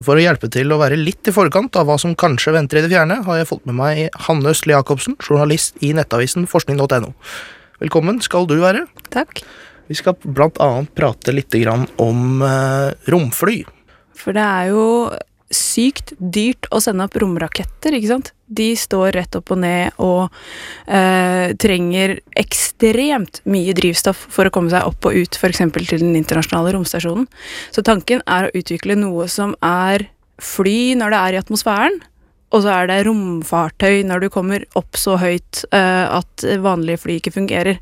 For å hjelpe til å være litt i forkant av hva som kanskje venter i det fjerne, har jeg fått med meg Hanne Østli Jacobsen, journalist i nettavisen forskning.no. Velkommen skal du være. Takk. Vi skal blant annet prate litt om eh, romfly. For det er jo sykt dyrt å sende opp romraketter, ikke sant? De står rett opp og ned og eh, trenger ekstremt mye drivstoff for å komme seg opp og ut, f.eks. til den internasjonale romstasjonen. Så tanken er å utvikle noe som er fly når det er i atmosfæren, og så er det romfartøy når du kommer opp så høyt uh, at vanlige fly ikke fungerer.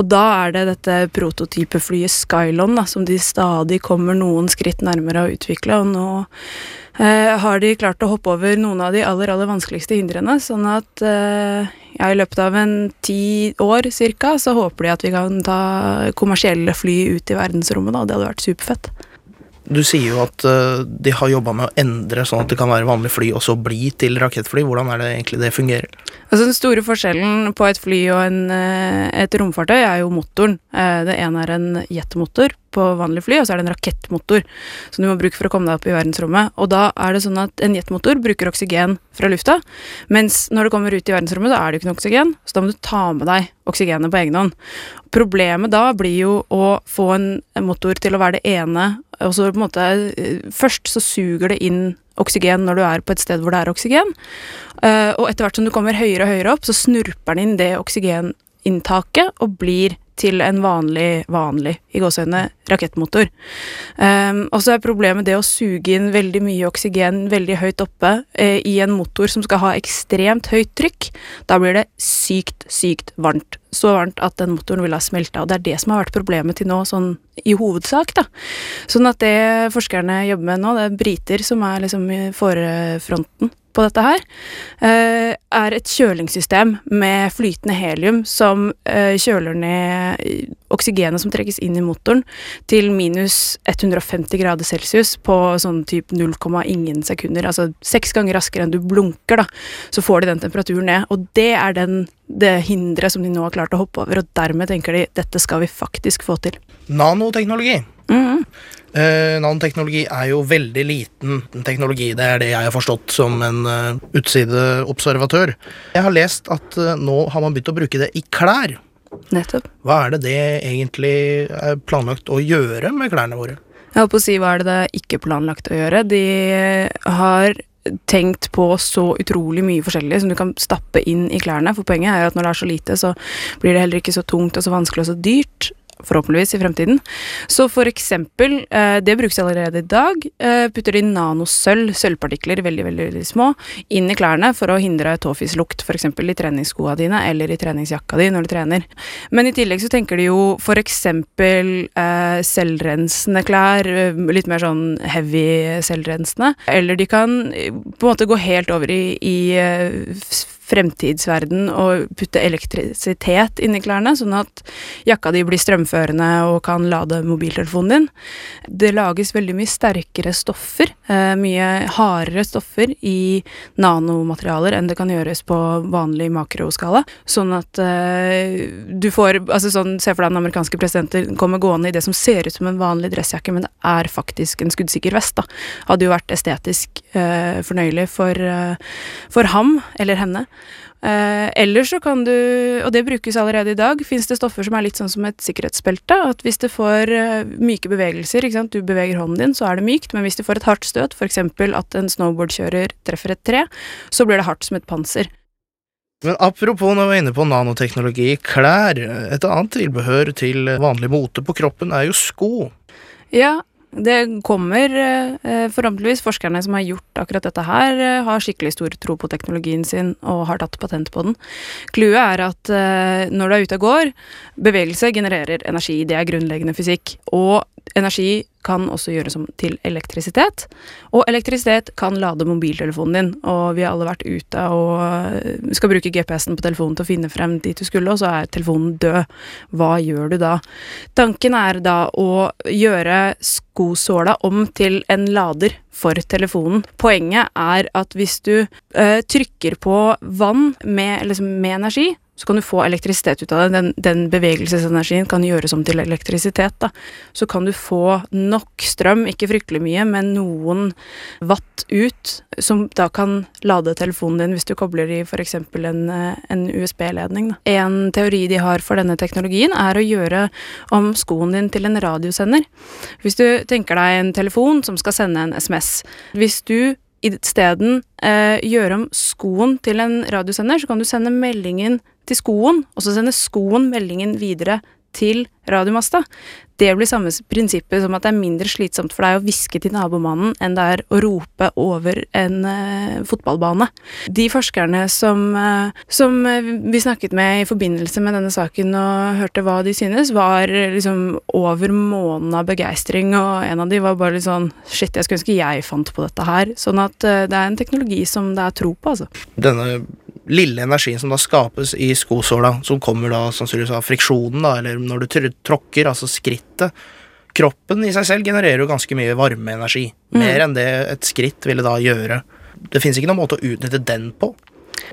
Og da er det dette prototypeflyet Skylon da, som de stadig kommer noen skritt nærmere å utvikle, og nå uh, har de klart å hoppe over noen av de aller, aller vanskeligste hindrene, sånn at uh, ja, i løpet av en ti år cirka, så håper de at vi kan ta kommersielle fly ut i verdensrommet, da. Det hadde vært superfett. Du sier jo at uh, de har jobba med å endre sånn at det kan være vanlig fly og så bli til rakettfly. Hvordan er det egentlig det fungerer? Altså Den store forskjellen på et fly og en, eh, et romfartøy er jo motoren. Eh, det ene er en jetmotor på vanlig fly, og så er det en rakettmotor som du må bruke for å komme deg opp i verdensrommet. Og da er det sånn at en jetmotor bruker oksygen fra lufta, mens når du kommer ut i verdensrommet, så er det jo ikke noe oksygen, så da må du ta med deg oksygenet på egen hånd. Problemet da blir jo å få en motor til å være det ene, og så på en måte Først så suger det inn oksygen når du er på et sted hvor det er oksygen. Uh, og etter hvert som du kommer høyere og høyere opp, så snurper den inn det oksygeninntaket og blir til en vanlig, vanlig i gåseøynene, rakettmotor. Um, og så er problemet det å suge inn veldig mye oksygen veldig høyt oppe uh, i en motor som skal ha ekstremt høyt trykk. Da blir det sykt, sykt varmt. Så varmt at den motoren ville ha smelta. Og det er det som har vært problemet til nå, sånn i hovedsak, da. Sånn at det forskerne jobber med nå, det er briter som er liksom i forefronten på dette her, uh, er et kjølingssystem med flytende helium som uh, kjøler ned oksygenet som trekkes inn i motoren, til minus 150 grader celsius på sånn type 0, ingen sekunder. Altså seks ganger raskere enn du blunker, da. Så får de den temperaturen ned. Og det er den, det hinderet som de nå har klart å hoppe over, og dermed tenker de dette skal vi faktisk få til. Nanoteknologi. Mm -hmm. Uh, nanoteknologi er jo veldig liten teknologi. Det er det jeg har forstått som en uh, utsideobservatør. Jeg har lest at uh, nå har man begynt å bruke det i klær. Nettopp. Hva er det det egentlig er planlagt å gjøre med klærne våre? Jeg holdt på å si hva er det det er ikke planlagt å gjøre. De har tenkt på så utrolig mye forskjellig som du kan stappe inn i klærne. For poenget er at når det er så lite, så blir det heller ikke så tungt og så vanskelig og så dyrt forhåpentligvis i fremtiden. Så for eksempel, eh, det brukes allerede i dag, eh, putter de nanosølv, sølvpartikler, veldig, veldig, veldig små, inn i klærne for å hindre tåfislukt, f.eks. i treningsskoa dine eller i treningsjakka di når du trener. Men i tillegg så tenker de jo eksempel eh, selvrensende klær, eh, litt mer sånn heavy selvrensende, eller de kan på en måte gå helt over i, i fremtidsverden og putte elektrisitet inn i klærne, sånn at jakka di blir strømførende og kan lade mobiltelefonen din. Det lages veldig mye sterkere stoffer, eh, mye hardere stoffer i nanomaterialer enn det kan gjøres på vanlig makroskala, sånn at eh, du får altså sånn, Se for deg den amerikanske presidenten kommer gående i det som ser ut som en vanlig dressjakke, men det er faktisk en skuddsikker vest. da. Hadde jo vært estetisk eh, fornøyelig for, for ham eller henne. Eh, eller så kan du, og det brukes allerede i dag, fins det stoffer som er litt sånn som et sikkerhetsbelte. At hvis det får uh, myke bevegelser, ikke sant, du beveger hånden din, så er det mykt, men hvis det får et hardt støt, f.eks. at en snowboardkjører treffer et tre, så blir det hardt som et panser. Men apropos når vi er inne på nanoteknologi, klær. Et annet tilbehør til vanlig mote på kroppen er jo sko. Ja, det kommer eh, forhåpentligvis forskerne som har gjort akkurat dette her, eh, har skikkelig stor tro på teknologien sin og har tatt patent på den. Clouet er at eh, når du er ute og går, bevegelse genererer energi. Det er grunnleggende fysikk. Og energi kan også gjøres om til elektrisitet. Og elektrisitet kan lade mobiltelefonen din. Og vi har alle vært ute og eh, skal bruke GPS-en på telefonen til å finne frem dit du skulle, og så er telefonen død. Hva gjør du da? Tanken er da å gjøre skosåla om til en lader for telefonen. Poenget er at hvis du øh, trykker på vann med, liksom, med energi, så kan du få elektrisitet ut av det. Den, den bevegelsesenergien kan gjøres om til elektrisitet. Da. Så kan du få nok strøm, ikke fryktelig mye, men noen watt ut, som da kan lade telefonen din hvis du kobler i f.eks. en, en USB-ledning. En teori de har for denne teknologien, er å gjøre om skoen din til en radiosender. Hvis du tenker deg en telefon som skal sende en SMS. Hvis du isteden eh, gjøre om skoen til en radiosender, så kan du sende meldingen til skoen, og så sender skoen meldingen videre til radiomasta. Det blir samme prinsippet som at det er mindre slitsomt for deg å hviske til nabomannen enn det er å rope over en uh, fotballbane. De forskerne som, uh, som vi snakket med i forbindelse med denne saken og hørte hva de synes, var liksom over månen av begeistring, og en av de var bare litt sånn Shit, jeg skulle ønske jeg fant på dette her. Sånn at uh, det er en teknologi som det er tro på, altså. Denne lille energien som da skapes i skosåla, som kommer da sannsynligvis av friksjonen, da, eller når du tråkker, altså skrittet Kroppen i seg selv genererer jo ganske mye varmeenergi. Mm. Mer enn det et skritt ville da gjøre. Det fins ikke noen måte å utnytte den på.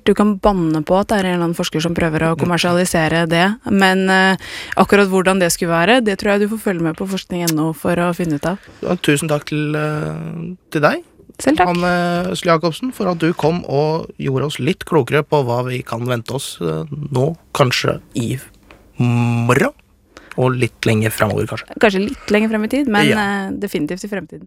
Du kan banne på at det er en eller annen forsker som prøver å kommersialisere det, men uh, akkurat hvordan det skulle være, det tror jeg du får følge med på forskning.no for å finne ut av. Tusen takk til, uh, til deg. Selv takk. Hanne Øsli Jacobsen, for at du kom og gjorde oss litt klokere på hva vi kan vente oss uh, nå, kanskje i morgen. Og litt lenger framover, kanskje. Kanskje litt lenger frem i tid, men ja. definitivt i fremtiden.